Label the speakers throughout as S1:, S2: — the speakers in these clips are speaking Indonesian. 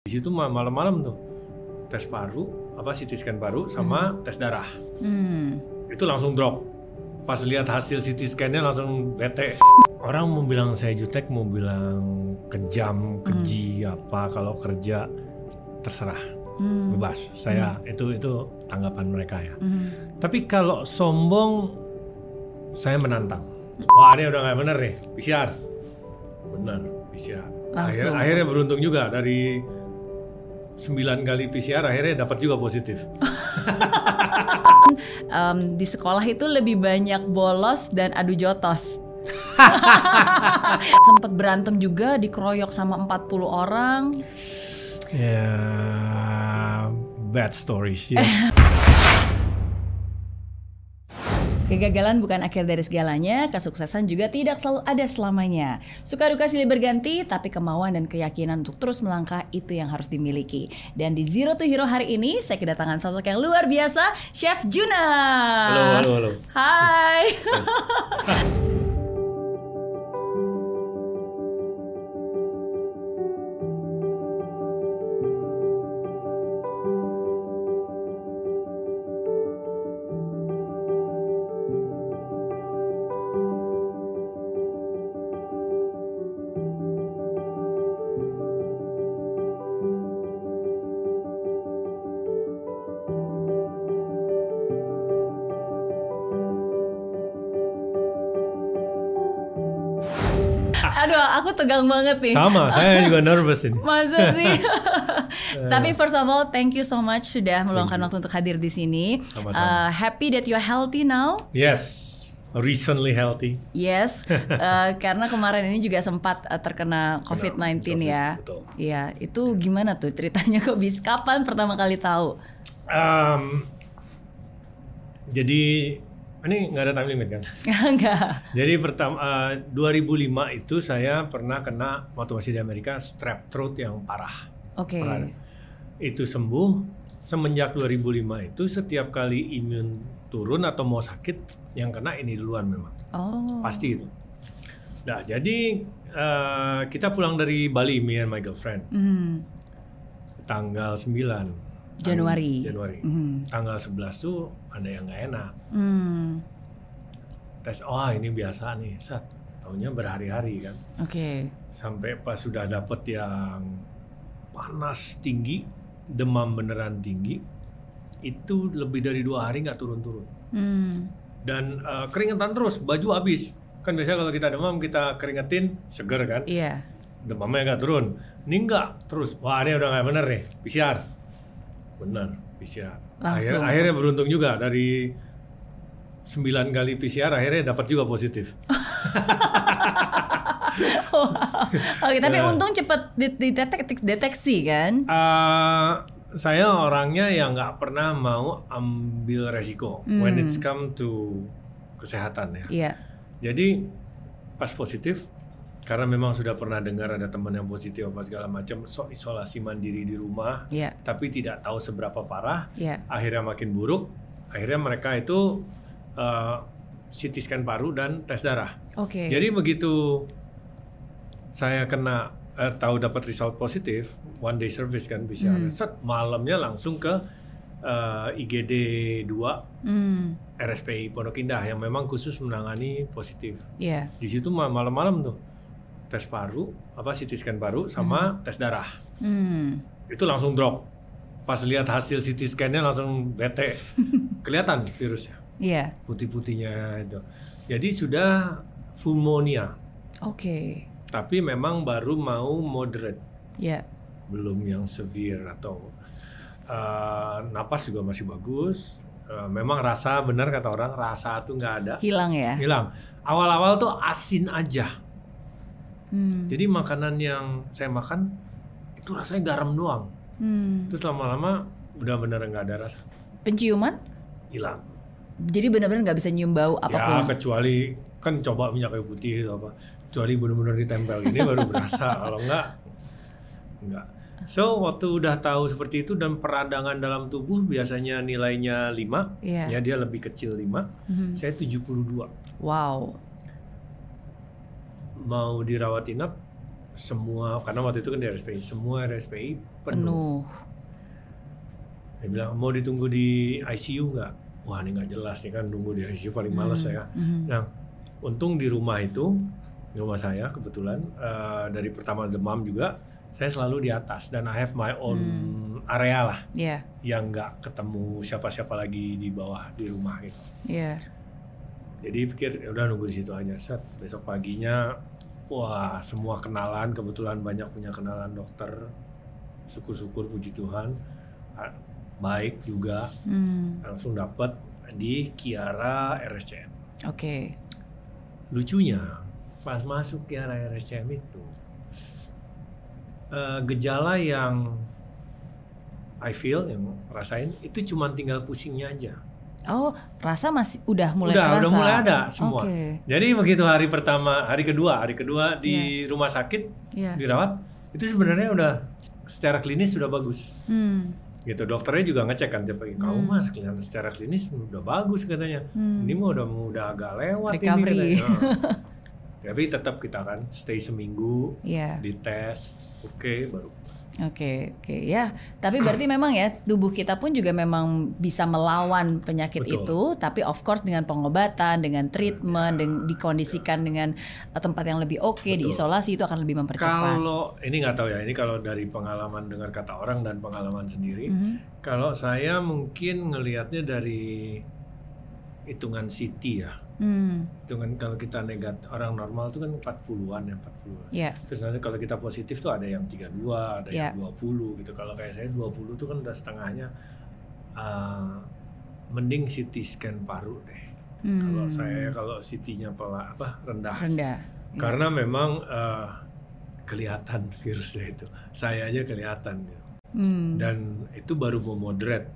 S1: Di situ ma- malam-malam tuh tes paru, apa CT scan paru sama tes darah.
S2: Hmm.
S1: Itu langsung drop. Pas lihat hasil CT scan-nya langsung bete. Orang mau bilang saya jutek, mau bilang kejam, keji apa kalau kerja terserah,
S2: Hmm.
S1: bebas. Saya itu itu tanggapan mereka ya.
S2: Hmm.
S1: Tapi kalau sombong, saya menantang. Wah ini udah nggak bener nih, PCR. Bener, PCR. Akhir- akhirnya beruntung juga dari 9 kali PCR akhirnya dapat juga positif.
S2: Em, di sekolah itu lebih banyak bolos dan adu jotos. Sempet berantem juga dikeroyok sama 40 orang.
S1: Ya, bad stories ya.
S2: Kegagalan bukan akhir dari segalanya, kesuksesan juga tidak selalu ada selamanya. Suka duka silih berganti, tapi kemauan dan keyakinan untuk terus melangkah itu yang harus dimiliki. Dan di Zero to Hero hari ini, saya kedatangan sosok yang luar biasa, Chef Juna.
S1: Halo, halo, halo.
S2: Hai. Aduh, aku tegang banget nih.
S1: Sama, saya juga nervous ini.
S2: Masa sih? Tapi first of all, thank you so much sudah meluangkan waktu untuk hadir di sini.
S1: Sama-sama.
S2: Uh, happy that you are healthy now.
S1: Yes, recently healthy.
S2: Yes, uh, karena kemarin ini juga sempat uh, terkena COVID-19
S1: COVID,
S2: ya.
S1: betul.
S2: Iya, itu gimana tuh ceritanya kok bisa kapan pertama kali tahu?
S1: Um, jadi ini nggak ada time limit kan?
S2: Enggak.
S1: Jadi pertama eh, 2005 itu saya pernah kena waktu masih di Amerika strep throat yang parah.
S2: Oke.
S1: Parah. Itu sembuh semenjak 2005 itu setiap kali imun turun atau mau sakit yang kena ini duluan memang
S2: Oh.
S1: pasti itu. Nah jadi eh, kita pulang dari Bali me and my girlfriend
S2: Hmm.
S1: tanggal 9
S2: Januari.
S1: Januari.
S2: Hmm.
S1: Tanggal 11 tuh ada yang nggak enak.
S2: Hmm.
S1: Tes, oh ini biasa nih, sat. Taunya berhari-hari kan.
S2: Oke.
S1: sampai pas sudah dapet yang panas tinggi, demam beneran tinggi, itu lebih dari dua hari nggak turun-turun.
S2: Hmm.
S1: Dan eh, keringetan terus, baju habis. Kan biasanya kalau kita demam kita keringetin, seger kan?
S2: Iya.
S1: Demamnya nggak turun. Ini nggak terus. Wah ini udah nggak bener nih, PCR. Bener, PCR. Akhir- akhirnya beruntung juga dari 9 kali PCR akhirnya dapat juga positif.
S2: Oke, tapi
S1: Ya.
S2: untung cepet dideteksi deteksi kan?
S1: Eh, saya orangnya yang nggak pernah mau ambil resiko when
S2: Hmm.
S1: it's come to kesehatan ya.
S2: Iya.
S1: Jadi pas positif karena memang sudah pernah dengar ada teman yang positif apa segala macam, so isolasi mandiri di rumah,
S2: Iya.
S1: tapi tidak tahu seberapa parah,
S2: Iya.
S1: akhirnya makin buruk. Akhirnya mereka itu eh, CT scan paru dan tes darah.
S2: Oke.
S1: Jadi begitu saya kena eh, tahu dapat result positif, one day service kan bisa,
S2: Hmm.
S1: set malamnya langsung ke eh, IGD 2
S2: Hmm.
S1: RSPI Pondok Indah yang memang khusus menangani positif.
S2: Iya.
S1: Di situ ma- malam-malam tuh tes paru, apa CT scan paru sama tes darah.
S2: Hmm.
S1: Itu langsung drop. Pas lihat hasil CT scan-nya langsung bete. Kelihatan virusnya,
S2: Iya.
S1: putih-putihnya itu. Jadi sudah pneumonia.
S2: Oke.
S1: tapi memang baru mau moderate,
S2: Iya.
S1: belum yang severe atau uh, napas juga masih bagus. Uh, memang rasa benar kata orang rasa tuh nggak ada,
S2: Hilang ya.
S1: hilang. Awal-awal tuh asin aja.
S2: Hmm.
S1: Jadi makanan yang saya makan itu rasanya garam doang.
S2: Hmm.
S1: Terus lama-lama udah bener nggak ada rasa,
S2: Penciuman?
S1: hilang.
S2: Jadi benar-benar nggak bisa nyium bau
S1: Ya
S2: apa pun.
S1: kecuali kan coba minyak kayu putih itu apa, kecuali bener-bener ditempel ini baru berasa. Kalau enggak, enggak. So waktu udah tahu seperti itu dan peradangan dalam tubuh biasanya nilainya 5
S2: Iya.
S1: ya dia lebih kecil 5
S2: Mhm.
S1: saya 72
S2: Wow.
S1: Mau dirawat inap semua karena waktu itu kan di RSPI semua RSPI
S2: penuh.
S1: Dia bilang mau ditunggu di ICU nggak? Wah ini nggak jelas nih kan nunggu di ICU paling males saya.
S2: Mhm.
S1: Nah untung di rumah itu di rumah saya kebetulan eh, dari pertama demam juga saya selalu di atas dan I have my own area lah
S2: Iya,
S1: yang nggak ketemu siapa-siapa lagi di bawah di rumah gitu.
S2: iya.
S1: Jadi pikir ya udah nunggu di situ aja. Set besok paginya wah semua kenalan kebetulan banyak punya kenalan dokter. Syukur-syukur puji Tuhan baik juga
S2: Hmm,
S1: langsung dapat di Kiara RSCM.
S2: Oke.
S1: Lucunya pas masuk Kiara RSCM itu eh, gejala yang I feel yang rasain itu cuma tinggal pusingnya aja.
S2: Oh, rasa masih udah mulai
S1: udah,
S2: kerasa.
S1: udah mulai ada semua.
S2: Oke.
S1: Jadi begitu hari pertama, hari kedua, hari kedua di rumah sakit
S2: Iya.
S1: dirawat, itu sebenarnya udah secara klinis sudah bagus.
S2: Hmm.
S1: Gitu dokternya juga ngecek kan tiap pagi, kamu mas kelihatan secara klinis udah bagus katanya.
S2: Hmm.
S1: Ini mah udah udah agak lewat
S2: Recovery.
S1: ini katanya. Nah. Tapi tetap kita kan stay seminggu,
S2: Iya.
S1: dites, oke baru.
S2: Oke, oke ya. Tapi berarti memang ya tubuh kita pun juga memang bisa melawan penyakit
S1: Betul.
S2: itu, tapi of course dengan pengobatan, dengan treatment, dengan dikondisikan dengan eh, tempat yang lebih oke,
S1: Betul.
S2: diisolasi itu akan lebih mempercepat.
S1: Kalau ini nggak tahu ya, ini kalau dari pengalaman dengar kata orang dan pengalaman sendiri.
S2: Mhm.
S1: Kalau saya mungkin ngelihatnya dari hitungan CT ya.
S2: Hmm,
S1: Hitungan kalau kita negat orang normal itu kan 40-an ya, 40.
S2: ya,
S1: Terus nanti kalau kita positif tuh ada yang 32, ada
S2: Ya.
S1: yang 20 gitu. Kalau kayak saya 20 tuh kan udah setengahnya uh, mending CT scan paru deh.
S2: Hmm.
S1: Kalau saya kalau CT-nya pela apa rendah.
S2: rendah. Ya.
S1: Karena memang uh, kelihatan virusnya itu. Saya aja kelihatan gitu.
S2: Hmm,
S1: Dan itu baru mau moderate.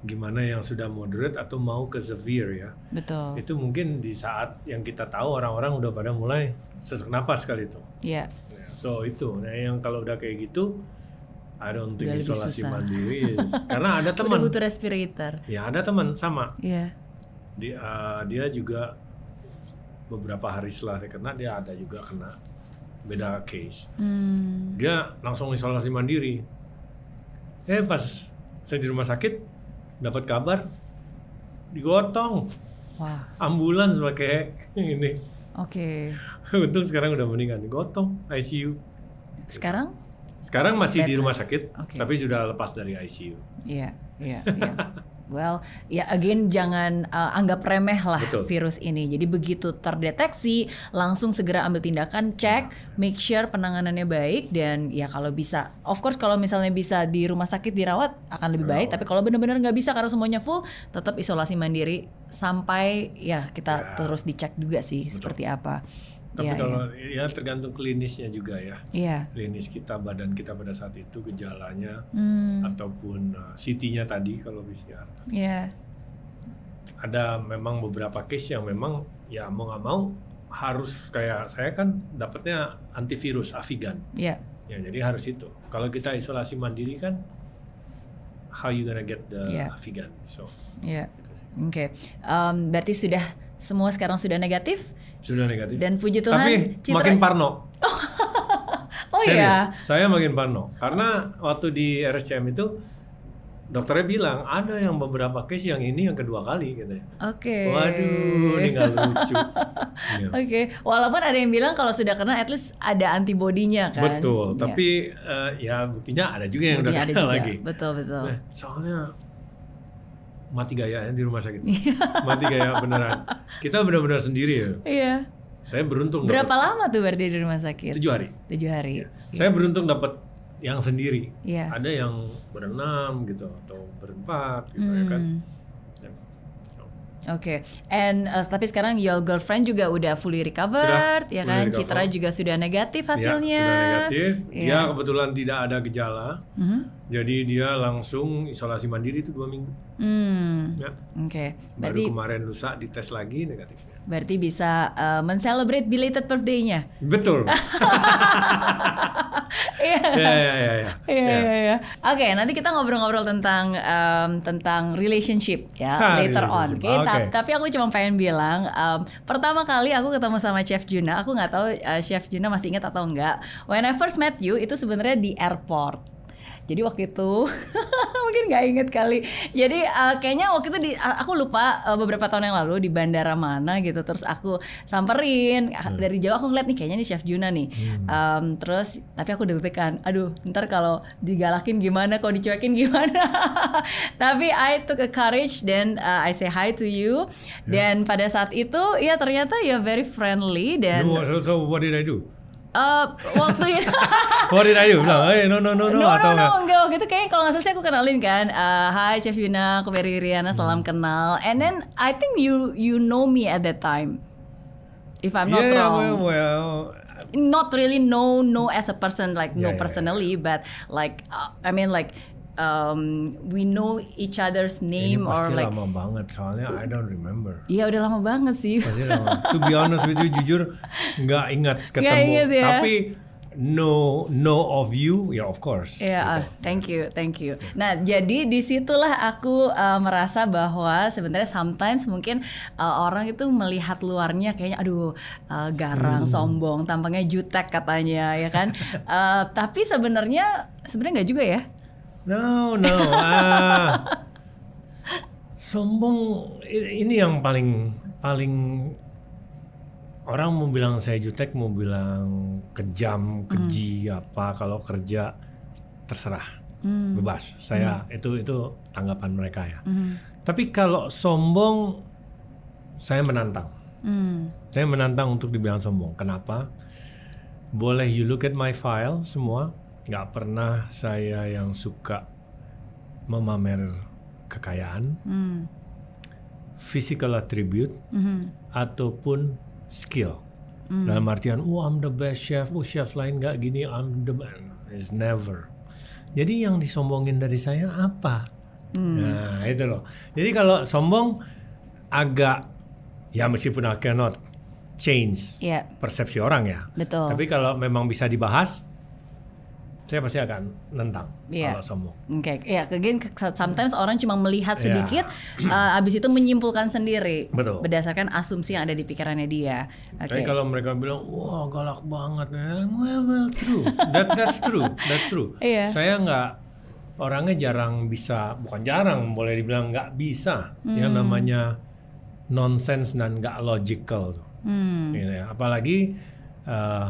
S1: Gimana yang sudah moderate atau mau ke severe ya.
S2: betul.
S1: Itu mungkin di saat yang kita tahu orang-orang udah pada mulai sesak napas kali itu.
S2: Ya,
S1: Ya, so itu. Nah, yang kalau udah kayak gitu I don't think
S2: Udah
S1: isolasi mandiri is. Karena ada teman.
S2: butuh respirator.
S1: Ya, ada teman sama.
S2: Iya.
S1: Dia uh, dia juga beberapa hari setelah saya kena dia ada juga kena beda case.
S2: Hmm,
S1: Dia langsung isolasi mandiri. Eh pas saya di rumah sakit dapat kabar digotong
S2: wah,
S1: ambulans pakai ini.
S2: oke.
S1: Untung sekarang udah mendingan digotong ICU.
S2: Sekarang?
S1: Sekarang masih di
S2: Better.
S1: rumah sakit,
S2: Oke.
S1: tapi sudah lepas dari ICU.
S2: Iya, iya, iya. Well, ya again jangan uh, anggap remeh lah
S1: Betul.
S2: virus ini. Jadi begitu terdeteksi, langsung segera ambil tindakan, cek, make sure penanganannya baik dan ya kalau bisa, of course kalau misalnya bisa di rumah sakit dirawat akan lebih baik. Tapi kalau benar-benar nggak bisa karena semuanya full, tetap isolasi mandiri sampai ya kita
S1: Ya.
S2: terus dicek juga sih
S1: Betul.
S2: seperti apa.
S1: Tapi
S2: Iya,
S1: kalau ya tergantung klinisnya juga ya.
S2: Iya.
S1: Klinis kita, badan kita pada saat itu gejalanya
S2: Hmm,
S1: ataupun uh, CT-nya tadi kalau PCR.
S2: iya.
S1: Ada memang beberapa case yang memang ya mau nggak mau harus kayak saya kan dapatnya antivirus Avigan.
S2: Iya.
S1: Ya, jadi harus itu. Kalau kita isolasi mandiri kan how you gonna get the
S2: Iya.
S1: Avigan. So,
S2: Iya.
S1: gitu sih.
S2: Oke. Em, berarti sudah semua sekarang sudah negatif
S1: Sudah negatif.
S2: dan puji Tuhan
S1: Tapi
S2: citra-
S1: makin parno.
S2: Oh
S1: Serius,
S2: ya.
S1: saya makin parno. Karena waktu di RSCM itu dokternya bilang ada yang beberapa case yang ini yang kedua kali katanya.
S2: Oke.
S1: Waduh, ini nggak lucu. Iya.
S2: Oke, walaupun ada yang bilang kalau sudah kena at least ada antibodinya kan.
S1: Betul,
S2: Iya.
S1: tapi eh, ya buktinya ada juga yang udah
S2: Buktinya ada
S1: kena
S2: juga.
S1: lagi.
S2: Betul betul.
S1: Nah, soalnya mati gaya ya di rumah sakit.
S2: Iya.
S1: mati gaya beneran. Kita benar-benar sendiri ya.
S2: Iya.
S1: Saya beruntung
S2: Berapa
S1: dapat
S2: lama tuh berarti di rumah sakit?
S1: tujuh hari.
S2: Tujuh hari.
S1: Saya beruntung dapat yang sendiri.
S2: Iya.
S1: Ada yang berenam gitu atau berempat gitu ya kan.
S2: Hmm.
S1: Ya.
S2: Oke, and uh, tapi sekarang your girlfriend juga udah fully recovered,
S1: Sudah,
S2: ya
S1: fully
S2: kan?
S1: recover.
S2: Citra juga sudah negatif hasilnya.
S1: Ya, sudah negatif.
S2: Iya.
S1: Dia kebetulan tidak ada gejala.
S2: Mhm.
S1: Jadi dia langsung isolasi mandiri itu dua minggu.
S2: Hmm.
S1: Ya.
S2: Oke,
S1: Baru
S2: berarti
S1: kemarin lusa dites lagi negatifnya.
S2: Berarti bisa uh, men-celebrate belated birthday-nya.
S1: Betul.
S2: Iya.
S1: ya, ya, ya, ya.
S2: Iya,
S1: Ya.
S2: iya, iya. Oke, nanti kita ngobrol-ngobrol tentang em, tentang relationship ya
S1: Ha,
S2: later on. Oke, ta-
S1: Oke.
S2: tapi aku cuma pengen bilang, em, pertama kali aku ketemu sama Chef Juna, aku nggak tahu eh, Chef Juna masih ingat atau enggak. When I first met you itu sebenarnya di airport. Jadi waktu itu mungkin nggak inget kali. Jadi uh, kayaknya waktu itu di, aku lupa uh, beberapa tahun yang lalu di bandara mana gitu. Terus aku samperin hmm. dari jauh aku ngeliat nih kayaknya nih Chef Juna nih. Hmm. Um, terus tapi aku deg-degan. Aduh, ntar kalau digalakin gimana, kalau dicuekin gimana. tapi I took a courage dan uh, I say hi to you. Yeah. Dan pada saat itu ya ternyata ya very friendly dan.
S1: No, so, so what did I do?
S2: Uh, waktu itu
S1: What did I do? Bilang, hey, no, no, no, no,
S2: no,
S1: atau
S2: no, no, enggak. Waktu itu kayak kalau nggak salah sih aku kenalin kan. Uh, Hai Chef Yuna, aku Mary Riana, salam hmm. kenal. And then I think you you know me at that time If I'm not
S1: yeah,
S2: wrong.
S1: well, well,
S2: Not really know, know as a person like
S1: Yeah,
S2: know
S1: yeah,
S2: personally But like, uh, I mean like um, we know each other's name
S1: Ini pasti
S2: or like
S1: lama banget soalnya I don't remember.
S2: Iya udah lama banget sih
S1: Pasti lama. to be honest with you jujur nggak ingat ketemu.
S2: ingat ya.
S1: Tapi no no of you ya of course.
S2: Iya,
S1: Gitu.
S2: ah, thank you, thank you. Nah, jadi di situlah aku uh, merasa bahwa sebenarnya sometimes mungkin uh, orang itu melihat luarnya kayaknya, aduh, uh, garang,
S1: Hmm.
S2: sombong, tampangnya jutek katanya, ya kan? Uh, tapi sebenarnya sebenarnya nggak juga ya?
S1: No no. ah. sombong ini yang paling paling orang mau bilang saya jutek mau bilang kejam keji apa kalau kerja terserah bebas. Saya itu itu tanggapan mereka ya. Tapi kalau sombong saya menantang.
S2: Hmm.
S1: saya menantang untuk dibilang sombong. Kenapa? Boleh you look at my file semua nggak pernah saya yang suka memamer kekayaan
S2: Hmm.
S1: physical attribute
S2: Mhm.
S1: ataupun skill. Dalam artian, oh I'm the best chef, oh chef lain nggak gini, I'm the man. It's never. Jadi yang disombongin dari saya apa? Nah itu loh. Jadi kalau sombong agak, ya meskipun I cannot change
S2: Iya,
S1: persepsi orang ya.
S2: betul.
S1: Tapi kalau memang bisa dibahas, saya pasti akan nentang
S2: Iya.
S1: kalau sombong.
S2: Oke, ya again sometimes orang cuma melihat
S1: Iya.
S2: sedikit, uh, abis itu menyimpulkan sendiri
S1: Betul.
S2: berdasarkan asumsi yang ada di pikirannya dia. Oke.
S1: Tapi kalau mereka bilang, wah galak banget, well, well true, that that's true, that's true.
S2: Iya.
S1: Saya nggak orangnya jarang bisa, bukan jarang, boleh dibilang nggak bisa, yang
S2: Hmm.
S1: namanya nonsense dan nggak logical.
S2: Hmm,
S1: Gitu ya. Apalagi eh,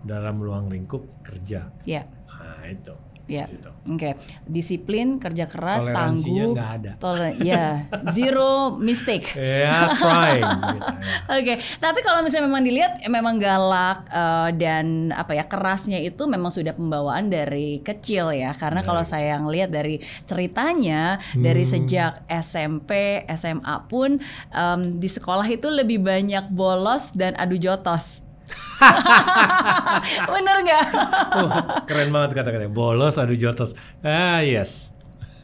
S1: dalam ruang lingkup kerja,
S2: ya,
S1: nah itu.
S2: ya.
S1: Gitu.
S2: Oke, disiplin, kerja keras, tangguh,
S1: ada.
S2: toler- ya, zero mistake.
S1: Ya, trying. gitu, ya.
S2: Oke, tapi kalau misalnya memang dilihat eh, memang galak eh, dan apa ya kerasnya itu memang sudah pembawaan dari kecil ya. Karena kalau saya ngelihat dari ceritanya dari sejak SMP, SMA pun em, di sekolah itu lebih banyak bolos dan adu jotos. Bener nggak?
S1: Oh, keren banget kata-katanya. Bolos, adu jotos. Ah, yes.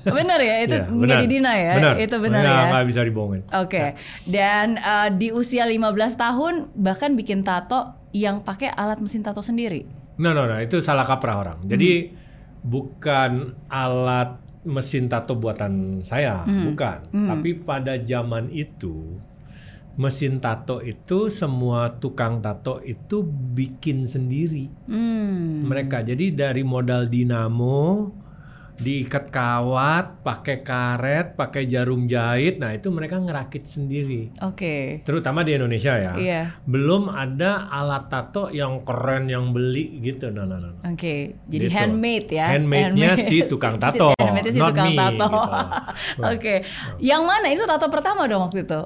S2: Bener ya itu
S1: Iya,
S2: nggak didina ya.
S1: Benar.
S2: Itu benar
S1: Nggak-
S2: ya.
S1: Nggak bisa dibohongin.
S2: Oke, dan eh, di usia 15 tahun bahkan bikin tato yang pakai alat mesin tato sendiri.
S1: No, no, no, itu salah kaprah orang. Jadi bukan alat mesin tato buatan saya, bukan. Tapi pada zaman itu mesin tato itu semua tukang tato itu bikin sendiri
S2: Hmm.
S1: mereka. Jadi dari modal dinamo diikat kawat, pakai karet, pakai jarum jahit. Nah, itu mereka ngerakit sendiri.
S2: Oke.
S1: Terutama di Indonesia ya.
S2: Iya.
S1: Belum ada alat tato yang keren yang beli gitu. No, no, no. no.
S2: Oke, jadi
S1: Gitu.
S2: handmade ya.
S1: Handmade-nya si tukang tato,
S2: Handmade-nya si
S1: not
S2: tukang
S1: me,
S2: tato.
S1: gitu.
S2: Oke, yang mana itu tato pertama dong waktu itu?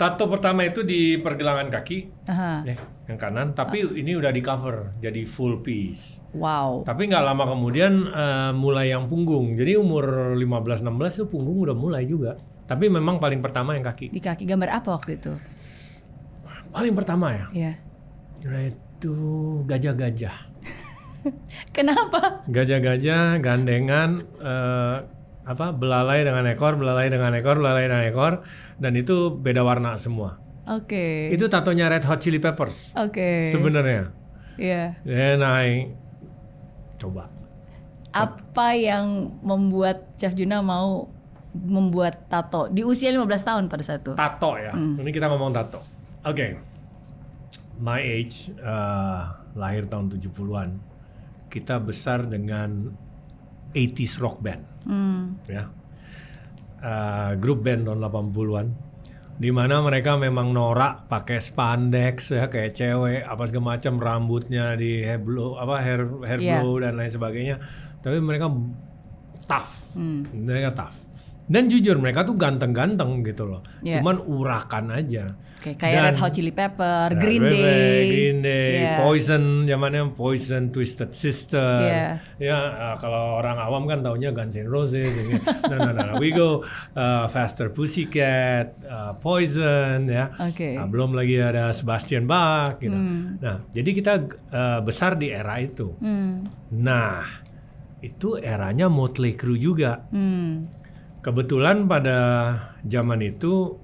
S1: Tato pertama itu di pergelangan kaki,
S2: Aha.
S1: ya, yang kanan. Tapi ini udah di cover, jadi full piece.
S2: Wow.
S1: Tapi nggak lama kemudian eh, mulai yang punggung. Jadi umur 15-16 itu punggung udah mulai juga. Tapi memang paling pertama yang kaki.
S2: Di kaki gambar apa waktu itu?
S1: Paling pertama ya.
S2: Iya.
S1: Itu gajah-gajah.
S2: Kenapa?
S1: Gajah-gajah gandengan eh, apa belalai dengan ekor, belalai dengan ekor, belalai dengan ekor dan itu beda warna semua.
S2: Oke.
S1: Itu tatonya Red Hot Chili Peppers
S2: Oke.
S1: sebenarnya.
S2: Iya.
S1: Dan I coba.
S2: Apa yang membuat Chef Juna mau membuat tato di usia 15 tahun pada saat itu?
S1: Tato ya. Ini kita ngomong tato. Oke. My age eh, lahir tahun 70-an. Kita besar dengan 80s rock band
S2: Hmm.
S1: ya Eh, grup band tahun 80-an di mana mereka memang norak pakai spandex ya kayak cewek apa segala macam rambutnya di hair blow apa hair hair
S2: Iya.
S1: blow dan lain sebagainya tapi mereka tough
S2: Hmm.
S1: mereka tough dan jujur mereka tuh ganteng-ganteng gitu loh
S2: Iya.
S1: cuman urakan aja
S2: Oke, kayak
S1: Dan-
S2: Red Hot Chili Pepper,
S1: Nah,
S2: Green Day,
S1: Day, Green Day,
S2: Iya.
S1: Poison, zamannya Poison, Twisted Sister.
S2: Iya.
S1: Ya uh, kalau orang awam kan taunya Guns N' Roses. ini. no, no, no, no. We go uh, Faster Pussycat, uh, Poison, ya.
S2: Oke.
S1: Nah, belum lagi ada Sebastian Bach. Gitu.
S2: Hmm.
S1: Nah, jadi kita uh, besar di era itu.
S2: Hmm.
S1: Nah, itu eranya Motley Crue juga.
S2: Hmm.
S1: Kebetulan pada zaman itu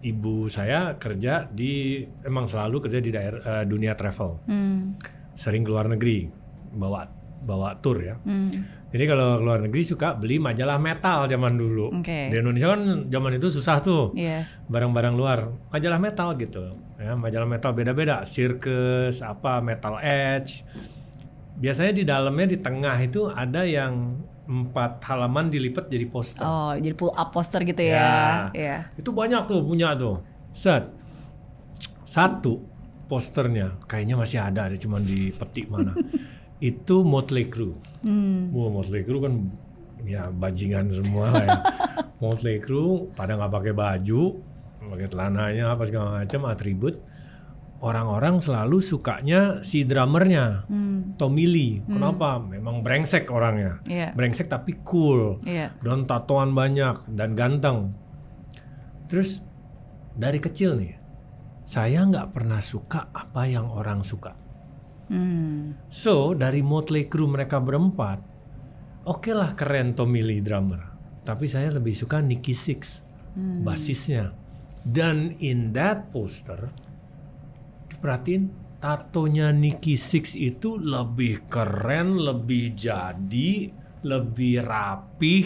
S1: ibu saya kerja di emang selalu kerja di daerah eh, dunia travel,
S2: Hmm.
S1: sering keluar negeri, bawa bawa tour ya.
S2: Hmm.
S1: Jadi kalau keluar negeri suka beli majalah metal zaman dulu.
S2: Oke.
S1: Di Indonesia kan zaman itu susah tuh
S2: Iya.
S1: barang-barang luar, majalah metal gitu. Ya, majalah metal beda-beda, circus, apa metal edge. Biasanya di dalamnya di tengah itu ada yang empat halaman dilipat jadi poster.
S2: Oh, jadi pull up poster gitu ya.
S1: Ya.
S2: Iya.
S1: Itu banyak tuh punya tuh. Set. Satu posternya kayaknya masih ada deh cuman di peti mana. itu Motley Crue.
S2: Hmm.
S1: Wah, Motley Crue kan ya bajingan semua lah ya. Motley Crue pada nggak pakai baju, pakai celananya apa segala macam atribut. Orang-orang selalu sukanya si drummernya,
S2: Hmm.
S1: Tommy Lee. Kenapa? Memang brengsek orangnya.
S2: Iya.
S1: Brengsek tapi cool
S2: Iya.
S1: dan tatoan banyak dan ganteng. Terus dari kecil nih, saya nggak pernah suka apa yang orang suka.
S2: Hmm.
S1: So dari Motley Crue mereka berempat, oke lah keren Tommy Lee drummer. Tapi saya lebih suka Nicky Six,
S2: Hmm.
S1: basisnya. Dan in that poster, diperhatiin tatonya Nicky Six itu lebih keren, lebih jadi, lebih rapih.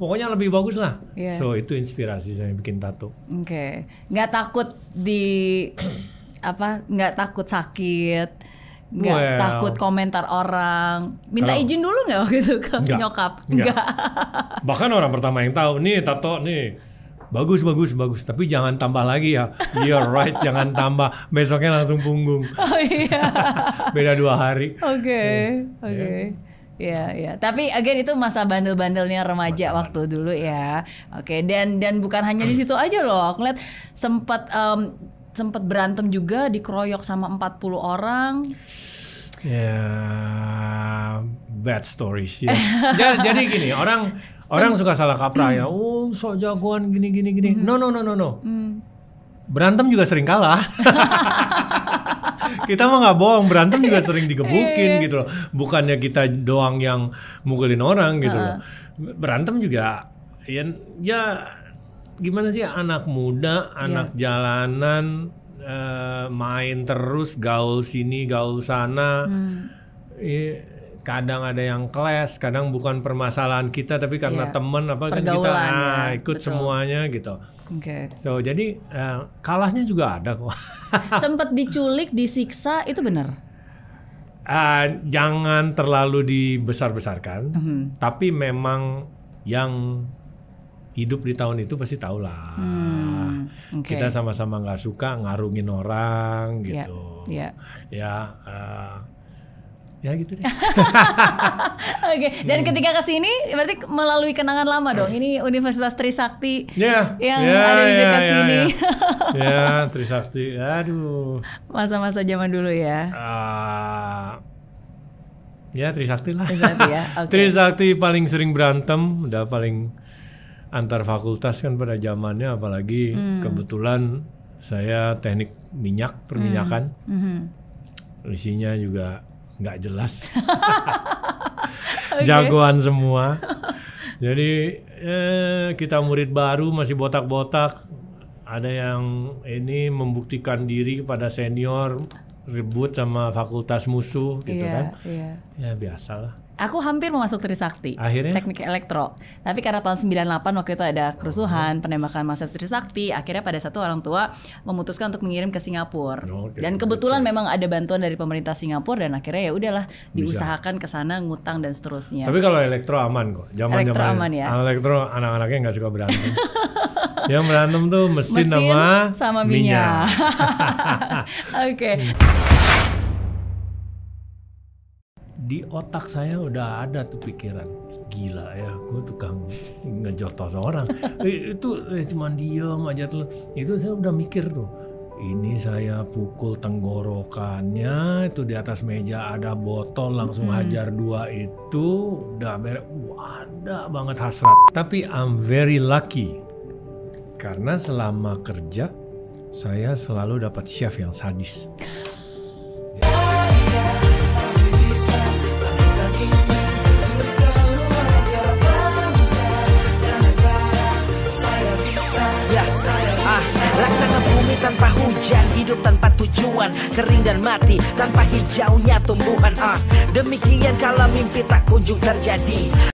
S1: Pokoknya lebih bagus lah.
S2: Iya.
S1: So itu inspirasi saya bikin tato.
S2: Oke. Nggak takut di apa? Nggak takut sakit. Nggak
S1: Well.
S2: takut komentar orang. Minta
S1: Kalau-
S2: izin dulu nggak waktu itu ke
S1: Nggak.
S2: nyokap?
S1: Nggak. Bahkan orang pertama yang tahu, nih tato nih. Bagus, bagus, bagus. Tapi jangan tambah lagi ya. You're right, jangan tambah. Besoknya langsung punggung.
S2: Oh iya.
S1: Beda dua hari.
S2: Oke, oke. Iya, iya. Tapi again itu masa bandel-bandelnya remaja
S1: Masa
S2: waktu dulu ya. Oke, dan dan bukan hanya di situ aja loh. Aku lihat sempat em, sempat berantem juga dikeroyok sama 40 orang.
S1: Ya, bad stories ya. Ja- Jadi gini, orang orang suka salah kaprah ya. Oh, sok jagoan gini gini gini. No, no, no, no, no.
S2: Hmm.
S1: Berantem juga sering kalah. kita mah nggak bohong, berantem juga sering digebukin gitu loh. Bukannya kita doang yang mukulin orang gitu loh. Berantem juga ya, ya gimana sih anak muda, anak jalanan eh, main terus gaul sini, gaul sana. Iya, kadang ada yang kelas, kadang bukan permasalahan kita tapi karena
S2: Iya.
S1: temen apa kan kita ah,
S2: ya,
S1: ikut
S2: betul.
S1: semuanya gitu.
S2: Oke.
S1: So jadi eh, kalahnya juga ada kok.
S2: Sempat diculik, disiksa itu benar.
S1: Ah, jangan terlalu dibesar-besarkan,
S2: Mhm.
S1: tapi memang yang hidup di tahun itu pasti tahu lah.
S2: Hmm, Oke.
S1: Kita sama-sama nggak suka ngarungin orang
S2: Iya,
S1: gitu.
S2: iya.
S1: Ya, eh, ya gitu deh.
S2: Oke, dan
S1: Hmm.
S2: ketika ke sini berarti melalui kenangan lama dong. Ini Universitas Trisakti.
S1: Ya,
S2: Yang
S1: ya,
S2: ada di dekat
S1: ya,
S2: sini.
S1: Ya, ya Trisakti. Aduh.
S2: Masa-masa zaman dulu ya.
S1: Ah, ya Trisakti lah.
S2: Trisakti ya. Oke.
S1: Trisakti paling sering berantem, udah paling antar fakultas kan pada zamannya apalagi
S2: Hmm.
S1: kebetulan saya teknik minyak perminyakan,
S2: Mhm.
S1: isinya juga nggak jelas, jagoan semua. Jadi eh, kita murid baru masih botak-botak, ada yang ini membuktikan diri kepada senior, ribut sama fakultas musuh gitu
S2: Iya,
S1: kan,
S2: iya.
S1: ya biasalah.
S2: Aku hampir mau masuk Trisakti.
S1: Akhirnya?
S2: Teknik elektro. Tapi karena tahun 98 waktu itu ada kerusuhan, penembakan masa Trisakti, akhirnya pada satu orang tua memutuskan untuk mengirim ke Singapura.
S1: Oke,
S2: dan kebetulan memang ada bantuan dari pemerintah Singapura dan akhirnya ya udahlah diusahakan ke sana ngutang dan seterusnya.
S1: Tapi kalau elektro aman kok. Zaman
S2: Elektro
S1: zaman
S2: aman ya?
S1: Elektro anak-anaknya nggak suka berantem. Yang berantem tuh mesin,
S2: Mesin
S1: sama,
S2: sama minyak. Oke.
S1: Di otak saya udah ada tuh pikiran gila ya, gue tukang ngejotos orang. Eh, itu eh, cuman diem aja tuh. Itu saya udah mikir tuh. Ini saya pukul tenggorokannya, itu di atas meja ada botol langsung hajar dua itu udah beres. Wah, ada banget hasrat. Tapi I'm very lucky karena selama kerja saya selalu dapat chef yang sadis.
S3: Ya, ah, tanpa hujan, hidup tanpa tujuan, kering dan mati tanpa hijaunya tumbuhan. Ah, demikian kalau mimpi tak kunjung terjadi.